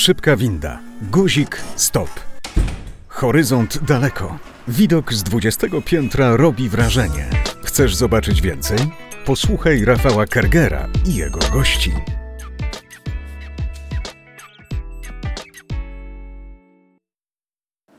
Szybka winda. Guzik stop. Horyzont daleko. Widok z 20 piętra robi wrażenie. Chcesz zobaczyć więcej? Posłuchaj Rafała Kergera i jego gości.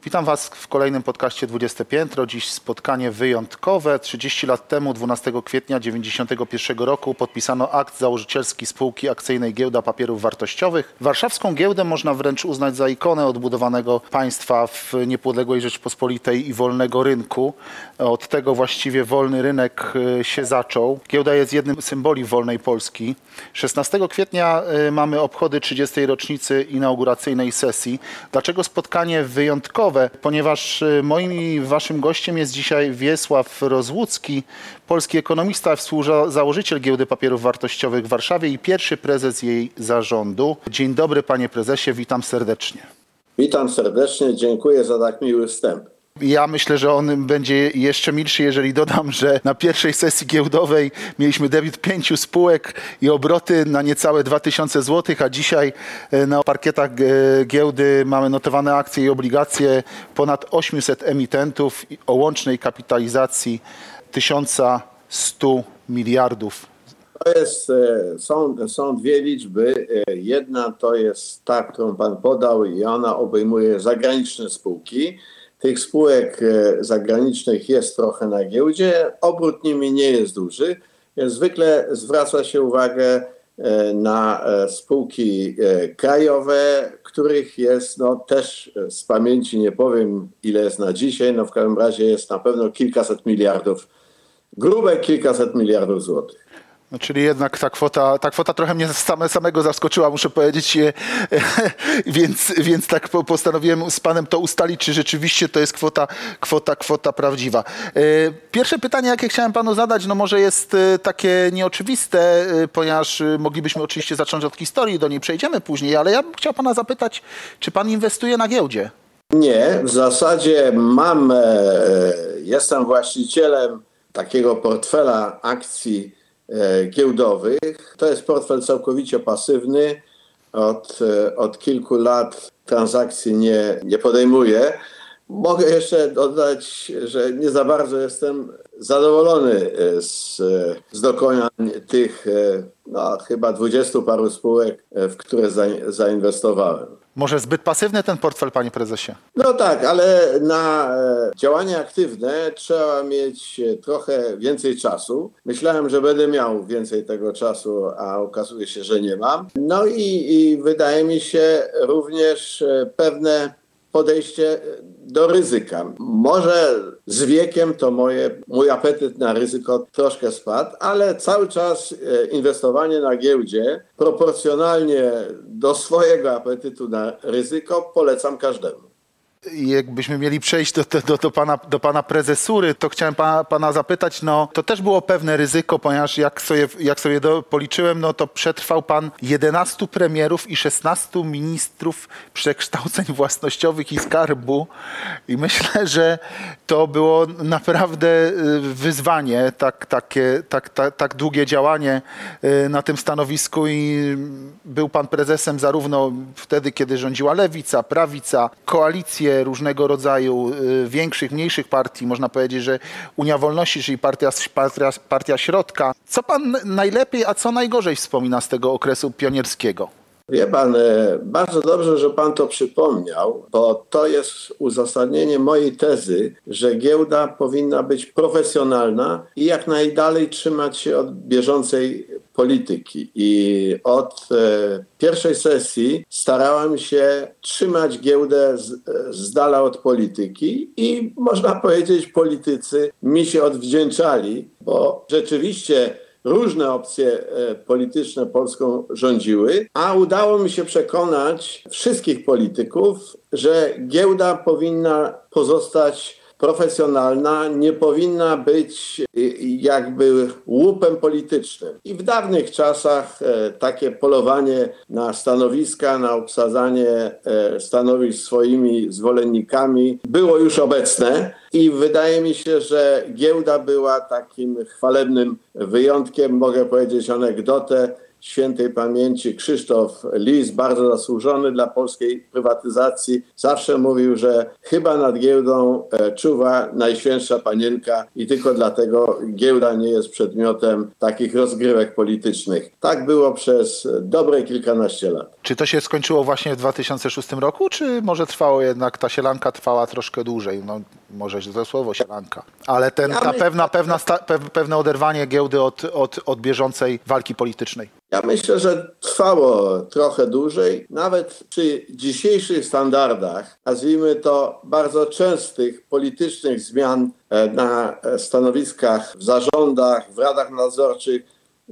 Witam Was w kolejnym podcaście 20 Piętro. Dziś spotkanie wyjątkowe. 30 lat temu, 12 kwietnia 1991 roku, podpisano akt założycielski spółki akcyjnej Giełda Papierów Wartościowych. Warszawską giełdę można wręcz uznać za ikonę odbudowanego państwa w niepodległej Rzeczpospolitej i wolnego rynku. Od tego właściwie wolny rynek y, się zaczął. Giełda jest jednym z symboli wolnej Polski. 16 kwietnia y, mamy obchody 30. rocznicy inauguracyjnej sesji. Dlaczego spotkanie wyjątkowe? Ponieważ y, moim i waszym gościem jest dzisiaj Wiesław Rozłucki, polski ekonomista, współzałożyciel Giełdy Papierów Wartościowych w Warszawie i pierwszy prezes jej zarządu. Dzień dobry panie prezesie, witam serdecznie. Witam serdecznie, dziękuję za tak miły wstęp. Ja myślę, że on będzie jeszcze milszy, jeżeli dodam, że na pierwszej sesji giełdowej mieliśmy debiut pięciu spółek i obroty na niecałe 2000 zł, a dzisiaj e, na parkietach e, giełdy mamy notowane akcje i obligacje ponad 800 emitentów o łącznej kapitalizacji 1100 miliardów. To jest, e, są, są dwie liczby. Jedna to jest ta, którą Pan podał i ona obejmuje zagraniczne spółki tych spółek e, zagranicznych jest trochę na giełdzie, obrót nimi nie jest duży. Zwykle zwraca się uwagę e, na e, spółki krajowe, których jest no, też z pamięci nie powiem ile jest na dzisiaj, no w każdym razie jest na pewno kilkaset miliardów, grube kilkaset miliardów złotych. No, czyli jednak ta kwota, ta kwota trochę mnie same, samego zaskoczyła, muszę powiedzieć, więc, więc tak postanowiłem z panem to ustalić, czy rzeczywiście to jest kwota, kwota, kwota prawdziwa. E, pierwsze pytanie, jakie chciałem panu zadać, no może jest e, takie nieoczywiste, e, ponieważ moglibyśmy oczywiście zacząć od historii, do niej przejdziemy później, ale ja bym chciał pana zapytać, czy pan inwestuje na giełdzie? Nie, w zasadzie mam, jestem właścicielem takiego portfela akcji E, giełdowych. To jest portfel całkowicie pasywny. Od, e, od kilku lat transakcji nie, nie podejmuję. Mogę jeszcze dodać, że nie za bardzo jestem zadowolony e, z, z dokonań tych no, chyba dwudziestu paru spółek, w które zainwestowałem. Może zbyt pasywny ten portfel, panie prezesie? No tak, ale na e, działania aktywne trzeba mieć e, trochę więcej czasu. Myślałem, że będę miał więcej tego czasu, a okazuje się, że nie mam. No i, i wydaje mi się również e, pewne podejście do ryzyka. Może z wiekiem to moje, mój apetyt na ryzyko troszkę spadł, ale cały czas e, inwestowanie na giełdzie proporcjonalnie do swojego apetytu na ryzyko polecam każdemu jakbyśmy mieli przejść do, do, do, pana, do pana prezesury, to chciałem pana, pana zapytać, no to też było pewne ryzyko, ponieważ jak sobie, jak sobie do, policzyłem, no to przetrwał pan 11 premierów i 16 ministrów przekształceń własnościowych i skarbu. I myślę, że to było naprawdę y, wyzwanie, tak, takie, tak, tak, tak długie działanie y, na tym stanowisku. I był pan prezesem zarówno wtedy, kiedy rządziła lewica, prawica, koalicje, różnego rodzaju y, większych, mniejszych partii. Można powiedzieć, że Unia Wolności, czyli partia, partia, partia środka. Co pan najlepiej, a co najgorzej wspomina z tego okresu pionierskiego? Wie pan, e, bardzo dobrze, że pan to przypomniał, bo to jest uzasadnienie mojej tezy, że giełda powinna być profesjonalna i jak najdalej trzymać się od bieżącej polityki. I od e, pierwszej sesji starałem się trzymać giełdę z, z dala od polityki i można powiedzieć, politycy mi się odwdzięczali, bo rzeczywiście różne opcje e, polityczne Polską rządziły, a udało mi się przekonać wszystkich polityków, że giełda powinna pozostać profesjonalna nie powinna być y, jakby łupem politycznym. I w dawnych czasach e, takie polowanie na stanowiska, na obsadzanie e, stanowisk swoimi zwolennikami było już obecne. I wydaje mi się, że giełda była takim chwalebnym wyjątkiem. Mogę powiedzieć anegdotę świętej pamięci Krzysztof Lis, bardzo zasłużony dla polskiej prywatyzacji, zawsze mówił, że chyba nad giełdą e, czuwa Najświętsza Panienka i tylko dlatego giełda nie jest przedmiotem takich rozgrywek politycznych. Tak było przez dobre kilkanaście lat. Czy to się skończyło właśnie w 2006 roku, czy może trwało jednak, ta sielanka trwała troszkę dłużej? No, może to słowo sielanka. Ale ten, ta pewna, pewna, pewne oderwanie giełdy od, od, od bieżącej walki politycznej. Ja myślę, że trwało trochę dłużej. Nawet przy dzisiejszych standardach, nazwijmy to bardzo częstych politycznych zmian e, na stanowiskach w zarządach, w radach nadzorczych,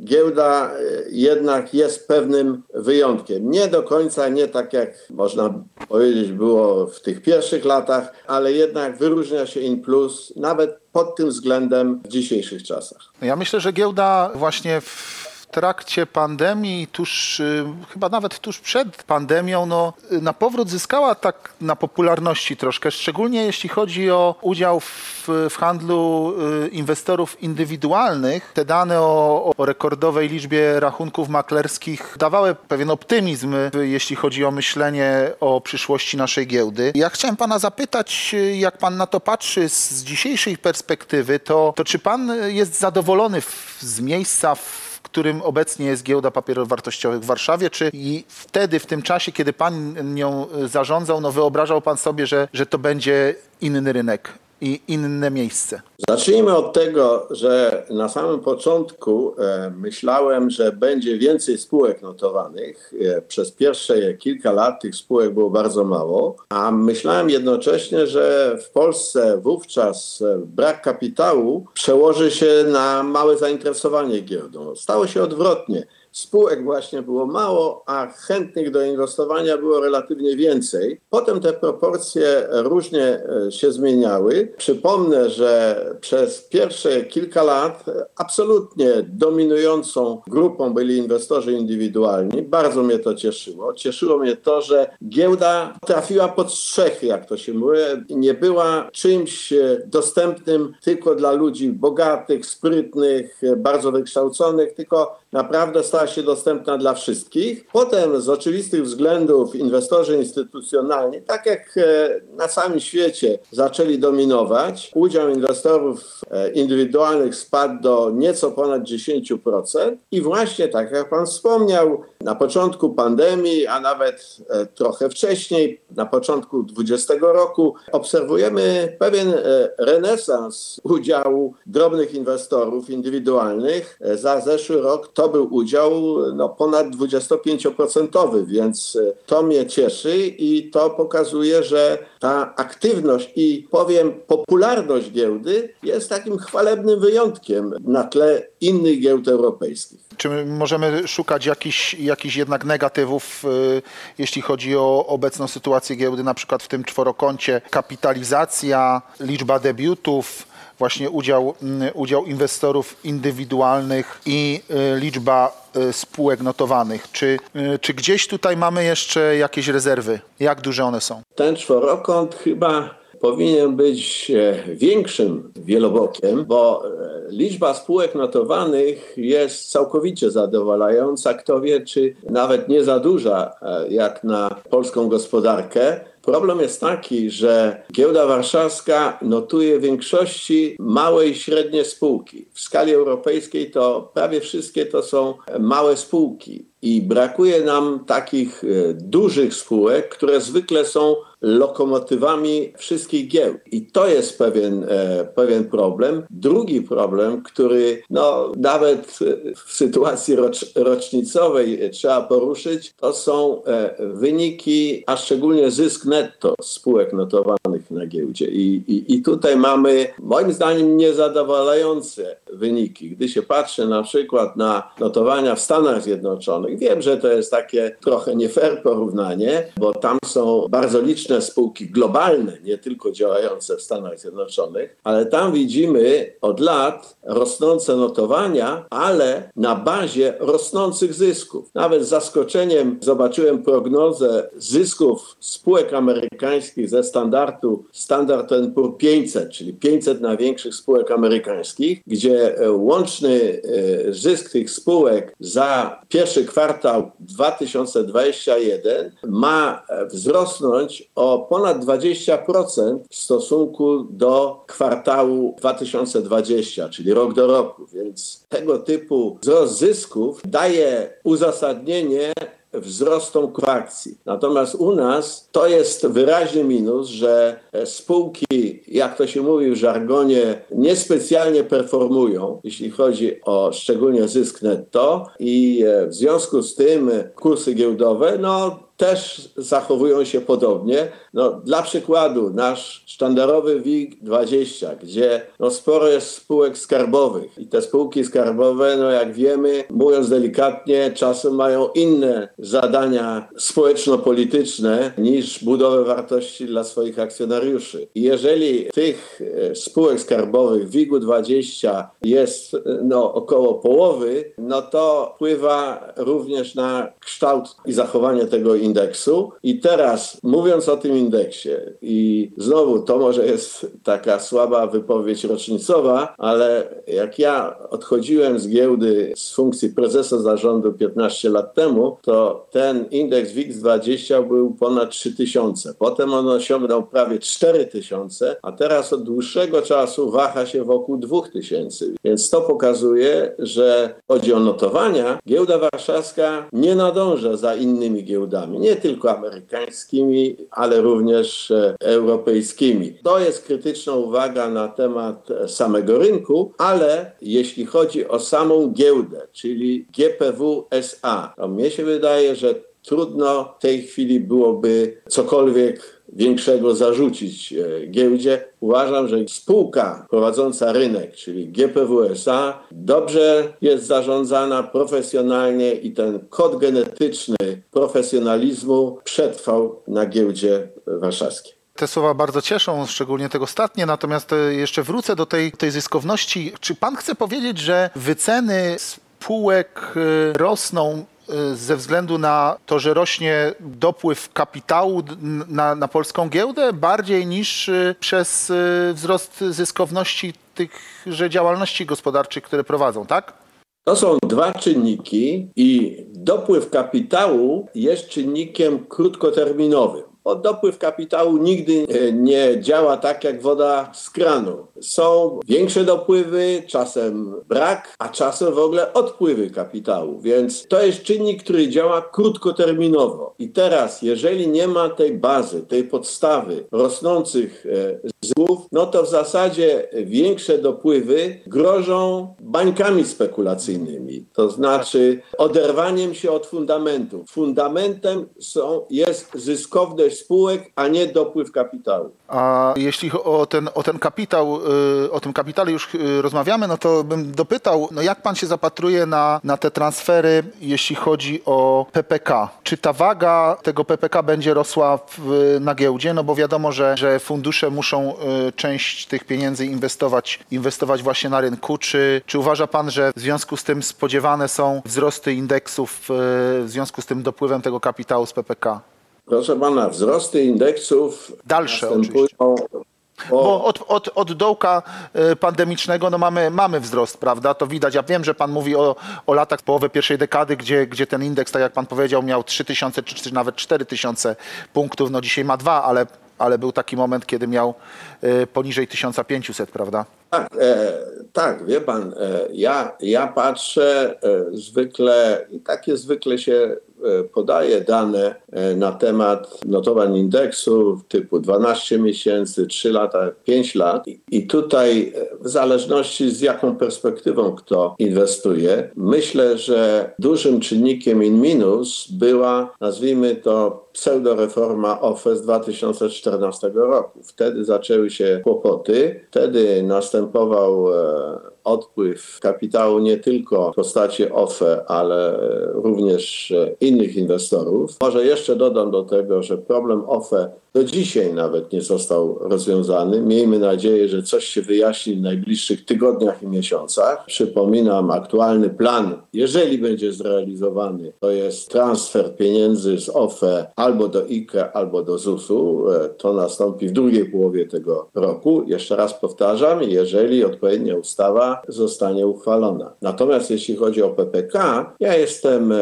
giełda e, jednak jest pewnym wyjątkiem. Nie do końca, nie tak jak można powiedzieć było w tych pierwszych latach, ale jednak wyróżnia się in plus nawet pod tym względem w dzisiejszych czasach. Ja myślę, że giełda właśnie w trakcie pandemii, tuż, y, chyba nawet tuż przed pandemią, no, na powrót zyskała tak na popularności troszkę, szczególnie jeśli chodzi o udział w, w handlu y, inwestorów indywidualnych. Te dane o, o rekordowej liczbie rachunków maklerskich dawały pewien optymizm, y, jeśli chodzi o myślenie o przyszłości naszej giełdy. Ja chciałem pana zapytać, jak pan na to patrzy z, dzisiejszej perspektywy, to, to czy pan jest zadowolony w, z miejsca, w w którym obecnie jest giełda papierów wartościowych w Warszawie, czy i wtedy, w tym czasie, kiedy pan nią zarządzał, no wyobrażał pan sobie, że, że to będzie inny rynek i inne miejsce? Zacznijmy od tego, że na samym początku e, myślałem, że będzie więcej spółek notowanych. E, przez pierwsze kilka lat tych spółek było bardzo mało, a myślałem jednocześnie, że w Polsce wówczas e, brak kapitału przełoży się na małe zainteresowanie giełdą. Stało się odwrotnie. Spółek właśnie było mało, a chętnych do inwestowania było relatywnie więcej. Potem te proporcje różnie e, się zmieniały. Przypomnę, że przez pierwsze kilka lat e, absolutnie dominującą grupą byli inwestorzy indywidualni. Bardzo mnie to cieszyło. Cieszyło mnie to, że giełda trafiła pod strzechy, jak to się mówi, nie była czymś e, dostępnym tylko dla ludzi bogatych, sprytnych, bardzo wykształconych, tylko naprawdę stała się dostępna dla wszystkich. Potem z oczywistych względów inwestorzy instytucjonalni, tak jak e, na całym świecie, zaczęli dominować. Udział inwestorów e, indywidualnych spadł do nieco ponad 10% i właśnie tak jak pan wspomniał, na początku pandemii, a nawet e, trochę wcześniej, na początku 2020 roku, obserwujemy pewien renesans udziału drobnych inwestorów indywidualnych. Za zeszły rok to był udział no, ponad 25%, więc e, to mnie cieszy i to pokazuje, że ta aktywność i powiem popularność giełdy jest takim chwalebnym wyjątkiem na tle innych giełd europejskich. Czy my możemy szukać jakichś, jakichś jednak negatywów, y, jeśli chodzi o obecną sytuację giełdy, na przykład w tym czworokącie kapitalizacja, liczba debiutów, właśnie udział, mm, udział inwestorów indywidualnych i y, liczba y, spółek notowanych. Czy, y, czy gdzieś tutaj mamy jeszcze jakieś rezerwy? Jak duże one są? Ten czworokąt chyba powinien być e, większym wielobokiem, bo liczba spółek notowanych jest całkowicie zadowalająca. Kto wie, czy nawet nie za duża e, jak na polską gospodarkę. Problem jest taki, że giełda warszawska notuje w większości małe i średnie spółki. W skali europejskiej to prawie wszystkie to są małe spółki i brakuje nam takich e, dużych spółek, które zwykle są lokomotywami wszystkich giełd. I to jest pewien, e, pewien problem. Drugi problem, który no, nawet w sytuacji rocz, rocznicowej trzeba poruszyć, to są e, wyniki, a szczególnie zysk netto spółek notowanych na giełdzie. I, i, I tutaj mamy moim zdaniem niezadowalające wyniki. Gdy się patrzy na przykład na notowania w Stanach Zjednoczonych, wiem, że to jest takie trochę nie fair porównanie, bo tam są bardzo liczne spółki globalne, nie tylko działające w Stanach Zjednoczonych, ale tam widzimy od lat rosnące notowania, ale na bazie rosnących zysków. Nawet z zaskoczeniem zobaczyłem prognozę zysków spółek amerykańskich ze standardu Standard Poor's 500, czyli 500 największych spółek amerykańskich, gdzie e, łączny e, zysk tych spółek za pierwszy kwartał 2021 ma e, wzrosnąć o ponad 20% w stosunku do kwartału 2020, czyli rok do roku. Więc tego typu wzrost zysków daje uzasadnienie wzrostom akcji. Natomiast u nas to jest wyraźny minus, że spółki, jak to się mówi w żargonie, niespecjalnie performują, jeśli chodzi o szczególnie zysk netto i w związku z tym kursy giełdowe, no też zachowują się podobnie. No, dla przykładu, nasz sztandarowy WIG20, gdzie no, sporo jest spółek skarbowych i te spółki skarbowe, no jak wiemy, mówiąc delikatnie, czasem mają inne zadania społeczno-polityczne niż budowę wartości dla swoich akcjonariuszy. I jeżeli tych e, spółek skarbowych WIG-u 20 jest no, około połowy, no to wpływa również na kształt i zachowanie tego indeksu. I teraz mówiąc o tym indeksie i znowu to może jest taka słaba wypowiedź rocznicowa, ale jak ja odchodziłem z giełdy z funkcji prezesa zarządu 15 lat temu, to ten indeks WIX20 był ponad 3000. Potem on osiągnął prawie 4000, a teraz od dłuższego czasu waha się wokół 2000. Więc to pokazuje, że chodzi o notowania. Giełda warszawska nie nadąża za innymi giełdami, nie tylko amerykańskimi, ale również e, europejskimi. To jest krytyczna uwaga na temat e, samego rynku, ale jeśli chodzi o samą giełdę, czyli GPW SA, to mnie się wydaje, że trudno w tej chwili byłoby cokolwiek większego zarzucić e, giełdzie. Uważam, że spółka prowadząca rynek, czyli GPWSA, dobrze jest zarządzana profesjonalnie i ten kod genetyczny profesjonalizmu przetrwał na giełdzie warszawskiej. Te słowa bardzo cieszą, szczególnie tego ostatnie, natomiast e, jeszcze wrócę do tej, tej zyskowności. Czy pan chce powiedzieć, że wyceny spółek e, rosną ze względu na to, że rośnie dopływ kapitału na, na polską giełdę bardziej niż przez wzrost zyskowności tychże działalności gospodarczych, które prowadzą, tak? To są dwa czynniki i dopływ kapitału jest czynnikiem krótkoterminowym dopływ kapitału nigdy nie działa tak jak woda z kranu. Są większe dopływy, czasem brak, a czasem w ogóle odpływy kapitału. Więc to jest czynnik, który działa krótkoterminowo. I teraz, jeżeli nie ma tej bazy, tej podstawy rosnących e, zysków, no to w zasadzie większe dopływy grożą bańkami spekulacyjnymi. To znaczy oderwaniem się od fundamentów. Fundamentem są, jest zyskowność spółek, a nie dopływ kapitału. A jeśli o ten, o ten kapitał, y, o tym kapitale już y, rozmawiamy, no to bym dopytał, no jak pan się zapatruje na, na te transfery, jeśli chodzi o PPK? Czy ta waga tego PPK będzie rosła w, na giełdzie? No bo wiadomo, że, że fundusze muszą y, część tych pieniędzy inwestować, inwestować właśnie na rynku. Czy, czy uważa pan, że w związku z tym spodziewane są wzrosty indeksów w związku z tym dopływem tego kapitału z PPK? Proszę pana, wzrosty indeksów dalsze oczywiście. Bo od, od, od dołka e, pandemicznego no mamy, mamy wzrost, prawda? To widać. Ja wiem, że pan mówi o, o latach połowy pierwszej dekady, gdzie, gdzie ten indeks, tak jak pan powiedział, miał 3000 czy, czy nawet 4000 punktów. No dzisiaj ma dwa, ale, ale był taki moment, kiedy miał y, poniżej 1500, prawda? Tak, e, tak, wie pan, e, ja, ja patrzę e, zwykle i takie zwykle się E, podaje dane e, na temat notowań indeksu typu 12 miesięcy, 3 lata, 5 lat. I tutaj e, w zależności z jaką perspektywą kto inwestuje, myślę, że dużym czynnikiem in minus była, nazwijmy to, pseudoreforma OFE z 2014 roku. Wtedy zaczęły się kłopoty, wtedy następował odpływ kapitału nie tylko w postaci OFE, ale również innych inwestorów. Może jeszcze dodam do tego, że problem OFE do dzisiaj nawet nie został rozwiązany. Miejmy nadzieję, że coś się wyjaśni w najbliższych tygodniach i miesiącach. Przypominam, aktualny plan, jeżeli będzie zrealizowany, to jest transfer pieniędzy z OFE albo do IKE, albo do ZUS-u. To nastąpi w drugiej połowie tego roku. Jeszcze raz powtarzam, jeżeli odpowiednia ustawa zostanie uchwalona. Natomiast jeśli chodzi o PPK, ja jestem e,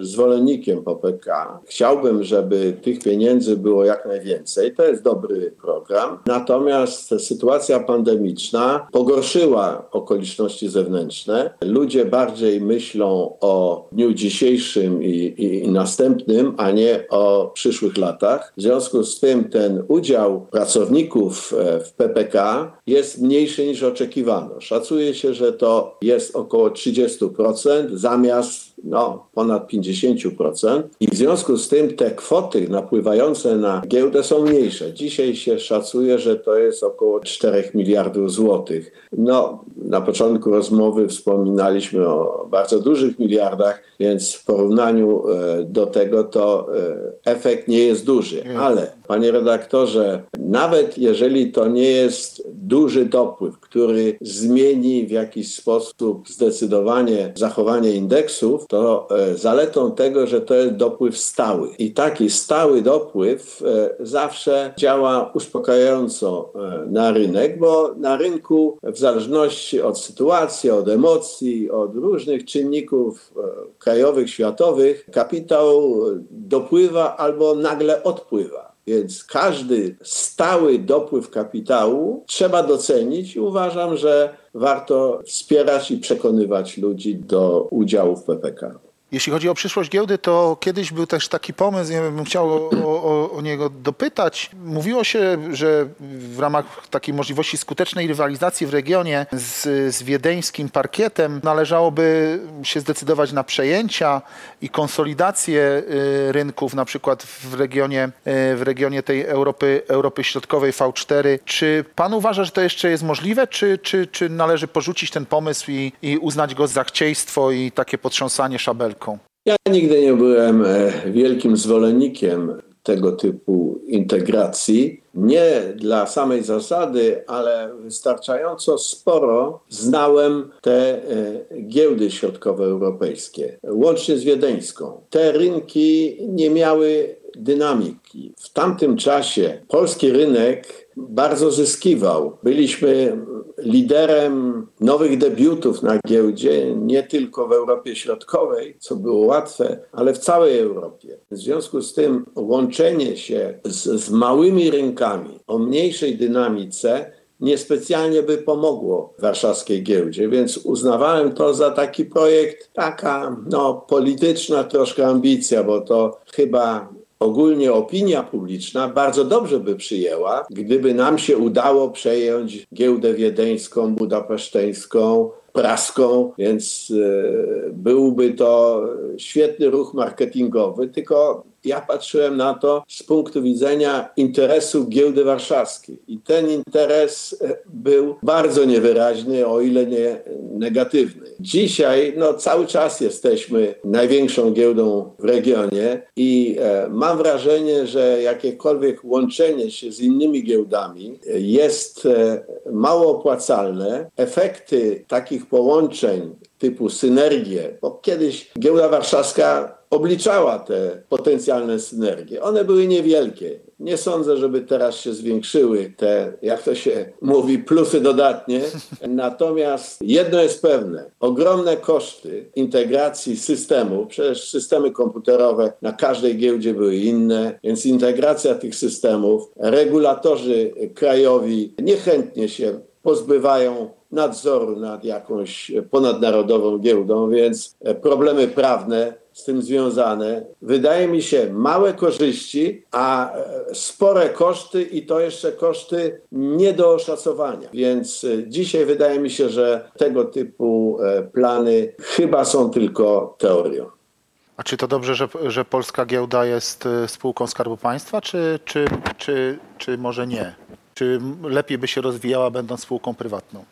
zwolennikiem PPK. Chciałbym, żeby tych pieniędzy było jak najwięcej. To jest dobry program. Natomiast sytuacja pandemiczna pogorszyła okoliczności zewnętrzne. Ludzie bardziej myślą o dniu dzisiejszym i, i, i następnym, a nie o przyszłych latach. W związku z tym ten udział pracowników e, w PPK jest mniejszy niż oczekiwano. Szacuje się, że to jest około 30% zamiast no, ponad 50%. I w związku z tym te kwoty napływające na giełdę są mniejsze. Dzisiaj się szacuje, że to jest około 4 miliardów złotych. No, na początku rozmowy wspominaliśmy o bardzo dużych miliardach, więc w porównaniu e, do tego to e, efekt nie jest duży. Ale, panie redaktorze, nawet jeżeli to nie jest duży dopływ, który zmieni w jakiś sposób zdecydowanie zachowanie indeksów, to e, zaletą tego, że to jest dopływ stały. I taki stały dopływ e, zawsze działa uspokajająco e, na rynek, bo na rynku w zależności od sytuacji, od emocji, od różnych czynników krajowych, światowych, kapitał dopływa albo nagle odpływa. Więc każdy stały dopływ kapitału trzeba docenić i uważam, że warto wspierać i przekonywać ludzi do udziału w PPK. Jeśli chodzi o przyszłość giełdy, to kiedyś był też taki pomysł, wiem, bym chciał o, o, o niego dopytać. Mówiło się, że w ramach takiej możliwości skutecznej rywalizacji w regionie z, z wiedeńskim parkietem należałoby się zdecydować na przejęcia i konsolidację y, rynków, na przykład w regionie, y, w regionie tej Europy, Europy Środkowej V4. Czy pan uważa, że to jeszcze jest możliwe, czy, czy, czy należy porzucić ten pomysł i, i uznać go za chcieństwo i takie potrząsanie Ja nigdy nie byłem e, wielkim zwolennikiem tego typu integracji. Nie dla samej zasady, ale wystarczająco sporo znałem te e, giełdy środkowoeuropejskie, łącznie z wiedeńską. Te rynki nie miały dynamiki. W tamtym czasie polski rynek bardzo zyskiwał. Byliśmy liderem nowych debiutów na giełdzie, nie tylko w Europie Środkowej, co było łatwe, ale w całej Europie. W związku z tym łączenie się z, z małymi rynkami o mniejszej dynamice niespecjalnie by pomogło warszawskiej giełdzie, więc uznawałem to za taki projekt, taka no, polityczna troszkę ambicja, bo to chyba ogólnie opinia publiczna bardzo dobrze by przyjęła, gdyby nam się udało przejąć giełdę wiedeńską, budapeszteńską, praską, więc e, byłby to świetny ruch marketingowy, tylko ja patrzyłem na to z punktu widzenia interesu giełdy warszawskiej. I ten interes e, był bardzo niewyraźny, o ile nie negatywny. Dzisiaj no, cały czas jesteśmy największą giełdą w regionie i e, mam wrażenie, że jakiekolwiek łączenie się z innymi giełdami e, jest e, mało opłacalne. Efekty takich połączeń typu synergie, bo kiedyś giełda warszawska obliczała te potencjalne synergie. One były niewielkie. Nie sądzę, żeby teraz się zwiększyły te, jak to się mówi, plusy dodatnie. Natomiast jedno jest pewne. Ogromne koszty integracji systemu, przecież systemy komputerowe na każdej giełdzie były inne, więc integracja tych systemów, regulatorzy krajowi niechętnie się pozbywają nadzoru nad jakąś ponadnarodową giełdą, więc problemy prawne z tym związane. Wydaje mi się małe korzyści, a e, spore koszty i to jeszcze koszty nie do oszacowania. Więc e, dzisiaj wydaje mi się, że tego typu e, plany chyba są tylko teorią. A czy to dobrze, że, że polska giełda jest spółką Skarbu Państwa, czy, czy, czy, czy może nie? Czy lepiej by się rozwijała, będąc spółką prywatną?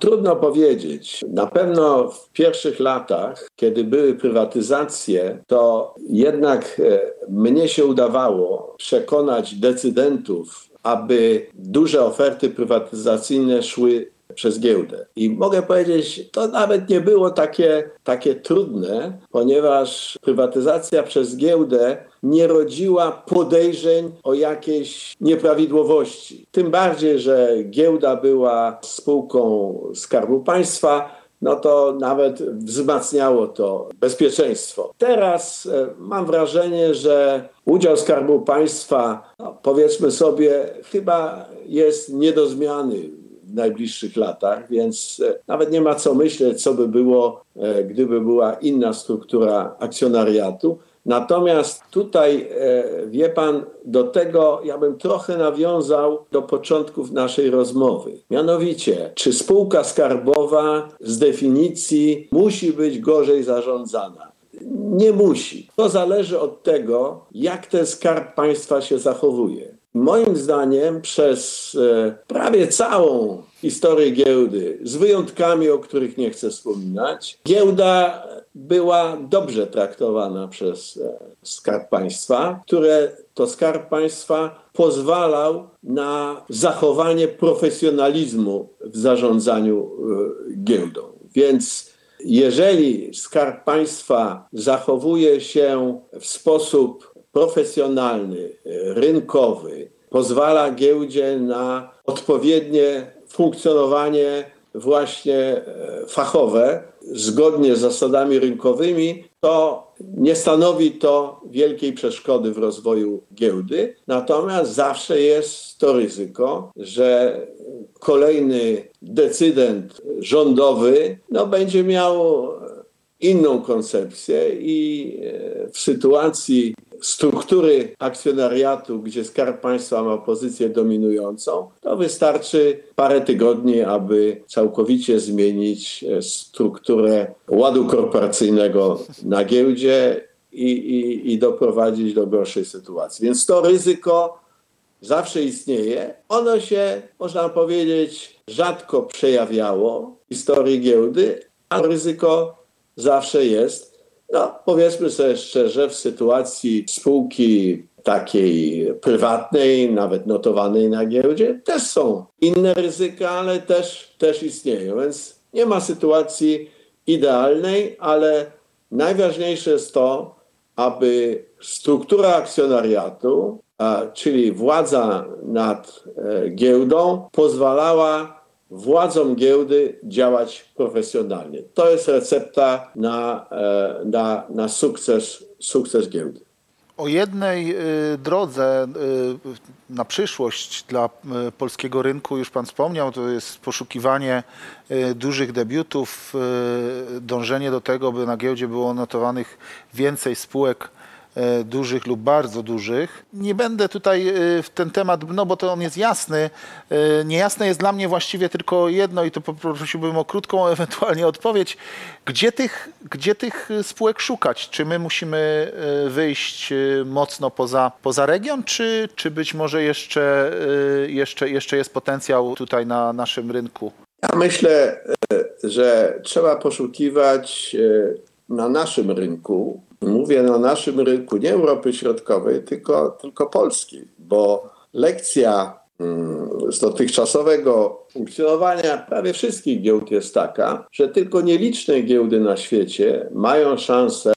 Trudno powiedzieć. Na pewno w pierwszych latach, kiedy były prywatyzacje, to jednak e, mnie się udawało przekonać decydentów, aby duże oferty prywatyzacyjne szły przez giełdę. I mogę powiedzieć, to nawet nie było takie, takie trudne, ponieważ prywatyzacja przez giełdę nie rodziła podejrzeń o jakieś nieprawidłowości. Tym bardziej, że giełda była spółką Skarbu Państwa, no to nawet wzmacniało to bezpieczeństwo. Teraz e, mam wrażenie, że udział Skarbu Państwa, no powiedzmy sobie, chyba jest nie do zmiany w najbliższych latach, więc e, nawet nie ma co myśleć, co by było, e, gdyby była inna struktura akcjonariatu. Natomiast tutaj, e, wie pan, do tego ja bym trochę nawiązał do początków naszej rozmowy. Mianowicie, czy spółka skarbowa z definicji musi być gorzej zarządzana? Nie musi. To zależy od tego, jak ten skarb państwa się zachowuje. Moim zdaniem przez e, prawie całą historię giełdy, z wyjątkami, o których nie chcę wspominać, giełda była dobrze traktowana przez e, Skarb Państwa, które to Skarb Państwa pozwalał na zachowanie profesjonalizmu w zarządzaniu e, giełdą. Więc jeżeli Skarb Państwa zachowuje się w sposób profesjonalny, rynkowy, pozwala giełdzie na odpowiednie funkcjonowanie właśnie e, fachowe, zgodnie z zasadami rynkowymi, to nie stanowi to wielkiej przeszkody w rozwoju giełdy. Natomiast zawsze jest to ryzyko, że kolejny decydent rządowy no, będzie miał inną koncepcję i e, w sytuacji struktury akcjonariatu, gdzie Skarb Państwa ma pozycję dominującą, to wystarczy parę tygodni, aby całkowicie zmienić e, strukturę ładu korporacyjnego na giełdzie i, i, i doprowadzić do gorszej sytuacji. Więc to ryzyko zawsze istnieje. Ono się, można powiedzieć, rzadko przejawiało w historii giełdy, a ryzyko zawsze jest. No, powiedzmy sobie szczerze, w sytuacji spółki takiej prywatnej, nawet notowanej na giełdzie, też są inne ryzyka, ale też, też istnieją. Więc nie ma sytuacji idealnej, ale najważniejsze jest to, aby struktura akcjonariatu, czyli władza nad e, giełdą, pozwalała władzom giełdy działać profesjonalnie. To jest recepta na, e, na, na sukces, sukces giełdy. O jednej y, drodze y, na przyszłość dla y, polskiego rynku już Pan wspomniał, to jest poszukiwanie dużych debiutów, dążenie do tego, by na giełdzie było notowanych więcej spółek dużych lub bardzo dużych. Nie będę tutaj e, w ten temat, no bo to on jest jasny. E, niejasne jest dla mnie właściwie tylko jedno i to poprosiłbym o krótką ewentualnie odpowiedź. Gdzie tych, gdzie tych spółek szukać? Czy my musimy wyjść mocno poza, poza region, czy, czy być może jeszcze, jeszcze, jeszcze jest potencjał tutaj na naszym rynku? Ja myślę, że trzeba poszukiwać na naszym rynku Mówię na naszym rynku nie Europy Środkowej, tylko, tylko Polski, bo lekcja mm, z dotychczasowego funkcjonowania prawie wszystkich giełd jest taka, że tylko nieliczne giełdy na świecie mają szansę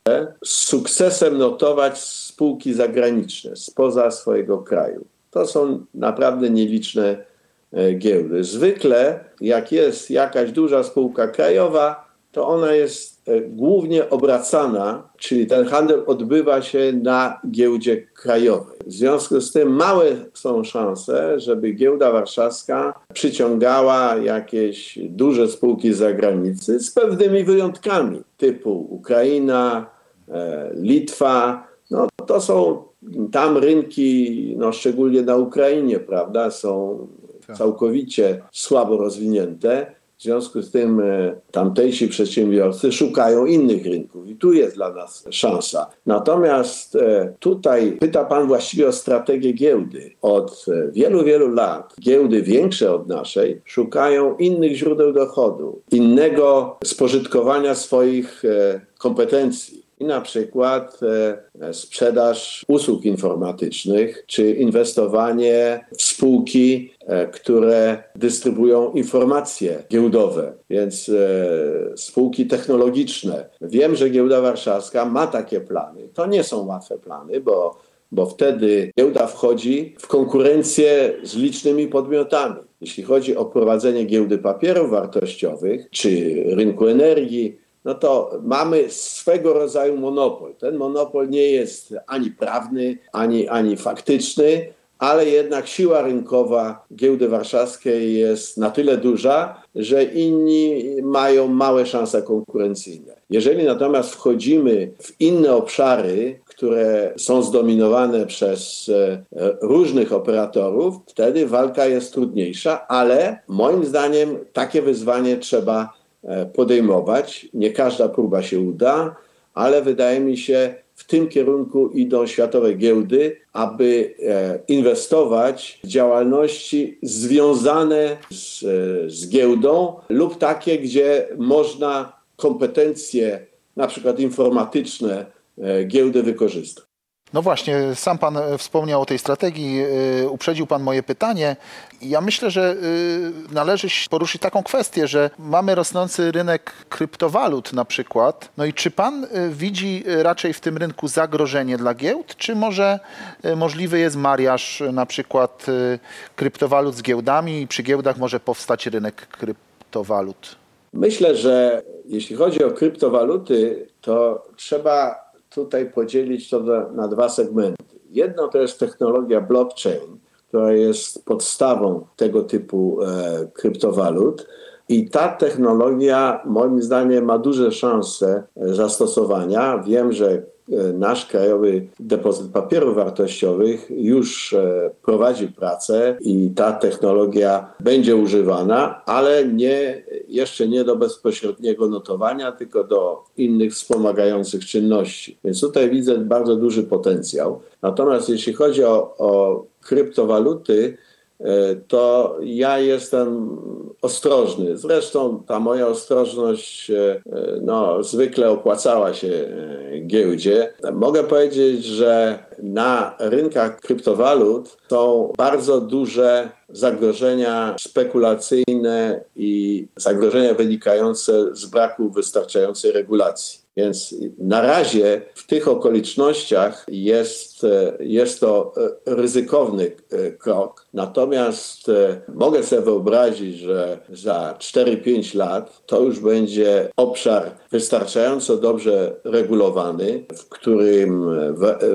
z sukcesem notować spółki zagraniczne spoza swojego kraju. To są naprawdę nieliczne e, giełdy. Zwykle, jak jest jakaś duża spółka krajowa, to ona jest głównie obracana, czyli ten handel odbywa się na giełdzie krajowej. W związku z tym małe są szanse, żeby giełda warszawska przyciągała jakieś duże spółki z zagranicy z pewnymi wyjątkami, typu Ukraina, e, Litwa. No, to są tam rynki, no, szczególnie na Ukrainie, prawda, są tak. całkowicie słabo rozwinięte W związku z tym e, tamtejsi przedsiębiorcy szukają innych rynków i tu jest dla nas szansa. Natomiast e, tutaj pyta Pan właściwie o strategię giełdy. Od e, wielu, wielu lat giełdy większe od naszej szukają innych źródeł dochodu, innego spożytkowania swoich kompetencji i na przykład e, sprzedaż usług informatycznych czy inwestowanie w spółki, e, które dystrybuują informacje giełdowe, więc e, spółki technologiczne. Wiem, że Giełda Warszawska ma takie plany. To nie są łatwe plany, bo, bo wtedy giełda wchodzi w konkurencję z licznymi podmiotami. Jeśli chodzi o prowadzenie giełdy papierów wartościowych czy rynku energii, no to mamy swego rodzaju monopol. Ten monopol nie jest ani prawny, ani, ani faktyczny, ale jednak siła rynkowa giełdy warszawskiej jest na tyle duża, że inni mają małe szanse konkurencyjne. Jeżeli natomiast wchodzimy w inne obszary, które są zdominowane przez e, różnych operatorów, wtedy walka jest trudniejsza, ale moim zdaniem takie wyzwanie trzeba podejmować. Nie każda próba się uda, ale wydaje mi się, w tym kierunku idą światowe giełdy, aby e, inwestować w działalności związane z, e, z giełdą lub takie, gdzie można kompetencje, na przykład informatyczne, giełdy wykorzystać. No właśnie, sam Pan e, wspomniał o tej strategii, e, uprzedził Pan moje pytanie. Ja myślę, że e, należy poruszyć taką kwestię, że mamy rosnący rynek kryptowalut na przykład. No i czy Pan widzi raczej w tym rynku zagrożenie dla giełd, czy może możliwy jest mariaż na przykład kryptowalut z giełdami i przy giełdach może powstać rynek kryptowalut? Myślę, że jeśli chodzi o kryptowaluty, to trzeba tutaj podzielić to na, na dwa segmenty. Jedno to jest technologia blockchain, która jest podstawą tego typu e, kryptowalut. I ta technologia, moim zdaniem, ma duże szanse zastosowania. Wiem, że E, nasz krajowy depozyt papierów wartościowych już e, prowadzi pracę i ta technologia będzie używana, ale nie, jeszcze nie do bezpośredniego notowania, tylko do innych wspomagających czynności. Więc tutaj widzę bardzo duży potencjał. Natomiast jeśli chodzi o, o kryptowaluty, E, to ja jestem ostrożny. Zresztą ta moja ostrożność e, no, zwykle opłacała się e, giełdzie. Mogę powiedzieć, że na rynkach kryptowalut są bardzo duże zagrożenia spekulacyjne i zagrożenia wynikające z braku wystarczającej regulacji. Więc na razie w tych okolicznościach jest, jest to ryzykowny krok. Natomiast mogę sobie wyobrazić, że za 4-5 lat to już będzie obszar wystarczająco dobrze regulowany, w którym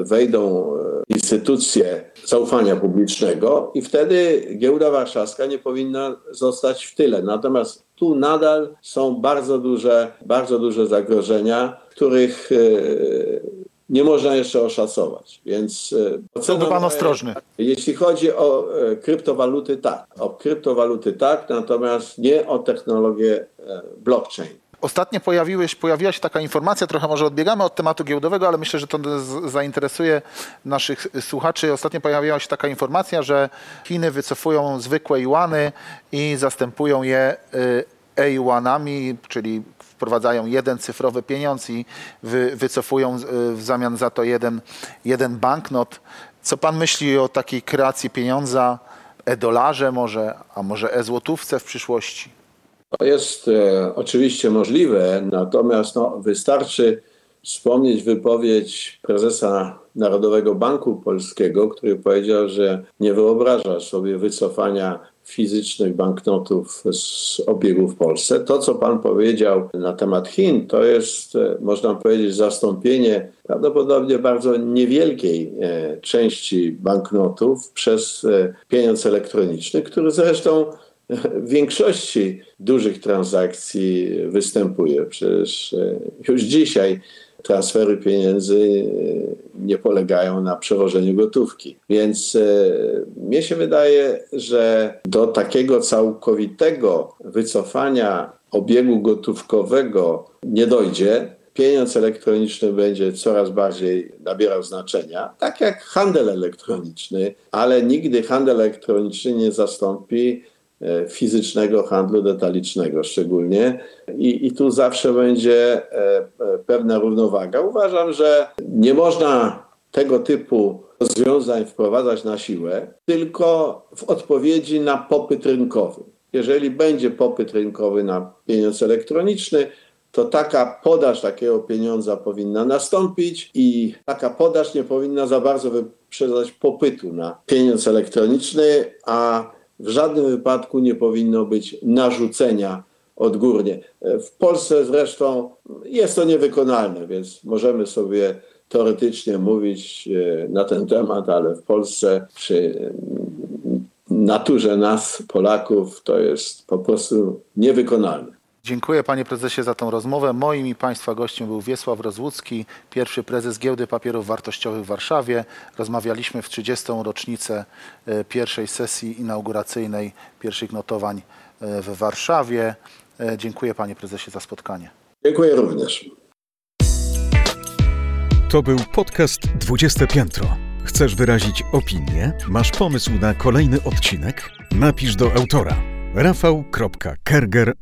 wejdą instytucje zaufania publicznego i wtedy giełda warszawska nie powinna zostać w tyle. Natomiast tu nadal są bardzo duże, bardzo duże zagrożenia, których e, nie można jeszcze oszacować. Więc e, byłby pan ostrożny. Jeśli chodzi o e, kryptowaluty, tak. O kryptowaluty tak, natomiast nie o technologię blockchain. Ostatnio pojawiła się taka informacja, trochę może odbiegamy od tematu giełdowego, ale myślę, że to zainteresuje naszych słuchaczy. Ostatnio pojawiła się taka informacja, że Chiny wycofują zwykłe juany i zastępują je y, e-juanami, czyli wprowadzają jeden cyfrowy pieniądz i wy, wycofują y, w zamian za to jeden, jeden banknot. Co pan myśli o takiej kreacji pieniądza, e-dolarze może, a może e-złotówce w przyszłości? To jest e, oczywiście możliwe, natomiast no, wystarczy wspomnieć wypowiedź prezesa Narodowego Banku Polskiego, który powiedział, że nie wyobraża sobie wycofania fizycznych banknotów z obiegu w Polsce. To, co pan powiedział na temat Chin, to jest, e, można powiedzieć, zastąpienie prawdopodobnie bardzo niewielkiej e, części banknotów przez e, pieniądz elektroniczny, który zresztą w większości dużych transakcji występuje. Przecież już dzisiaj transfery pieniędzy nie polegają na przewożeniu gotówki. Więc e, mnie się wydaje, że do takiego całkowitego wycofania obiegu gotówkowego nie dojdzie. Pieniądz elektroniczny będzie coraz bardziej nabierał znaczenia, tak jak handel elektroniczny, ale nigdy handel elektroniczny nie zastąpi e, fizycznego handlu detalicznego szczególnie. I, I tu zawsze będzie e, pewna równowaga. Uważam, że nie można tego typu rozwiązań wprowadzać na siłę, tylko w odpowiedzi na popyt rynkowy. Jeżeli będzie popyt rynkowy na pieniądz elektroniczny, to taka podaż takiego pieniądza powinna nastąpić i taka podaż nie powinna za bardzo wyprzedzać popytu na pieniądz elektroniczny, a w żadnym wypadku nie powinno być narzucenia odgórnie. W Polsce zresztą jest to niewykonalne, więc możemy sobie teoretycznie mówić e, na ten temat, ale w Polsce przy naturze nas, Polaków, to jest po prostu niewykonalne. Dziękuję panie prezesie za tą rozmowę. Moim i państwa gościem był Wiesław Rozłucki, pierwszy prezes Giełdy Papierów Wartościowych w Warszawie. Rozmawialiśmy w 30. rocznicę e, pierwszej sesji inauguracyjnej pierwszych notowań e, w Warszawie. Dziękuję panie prezesie za spotkanie. Dziękuję również. To był podcast 20 Piętro. Chcesz wyrazić opinię? Masz pomysł na kolejny odcinek? Napisz do autora rafał.kerger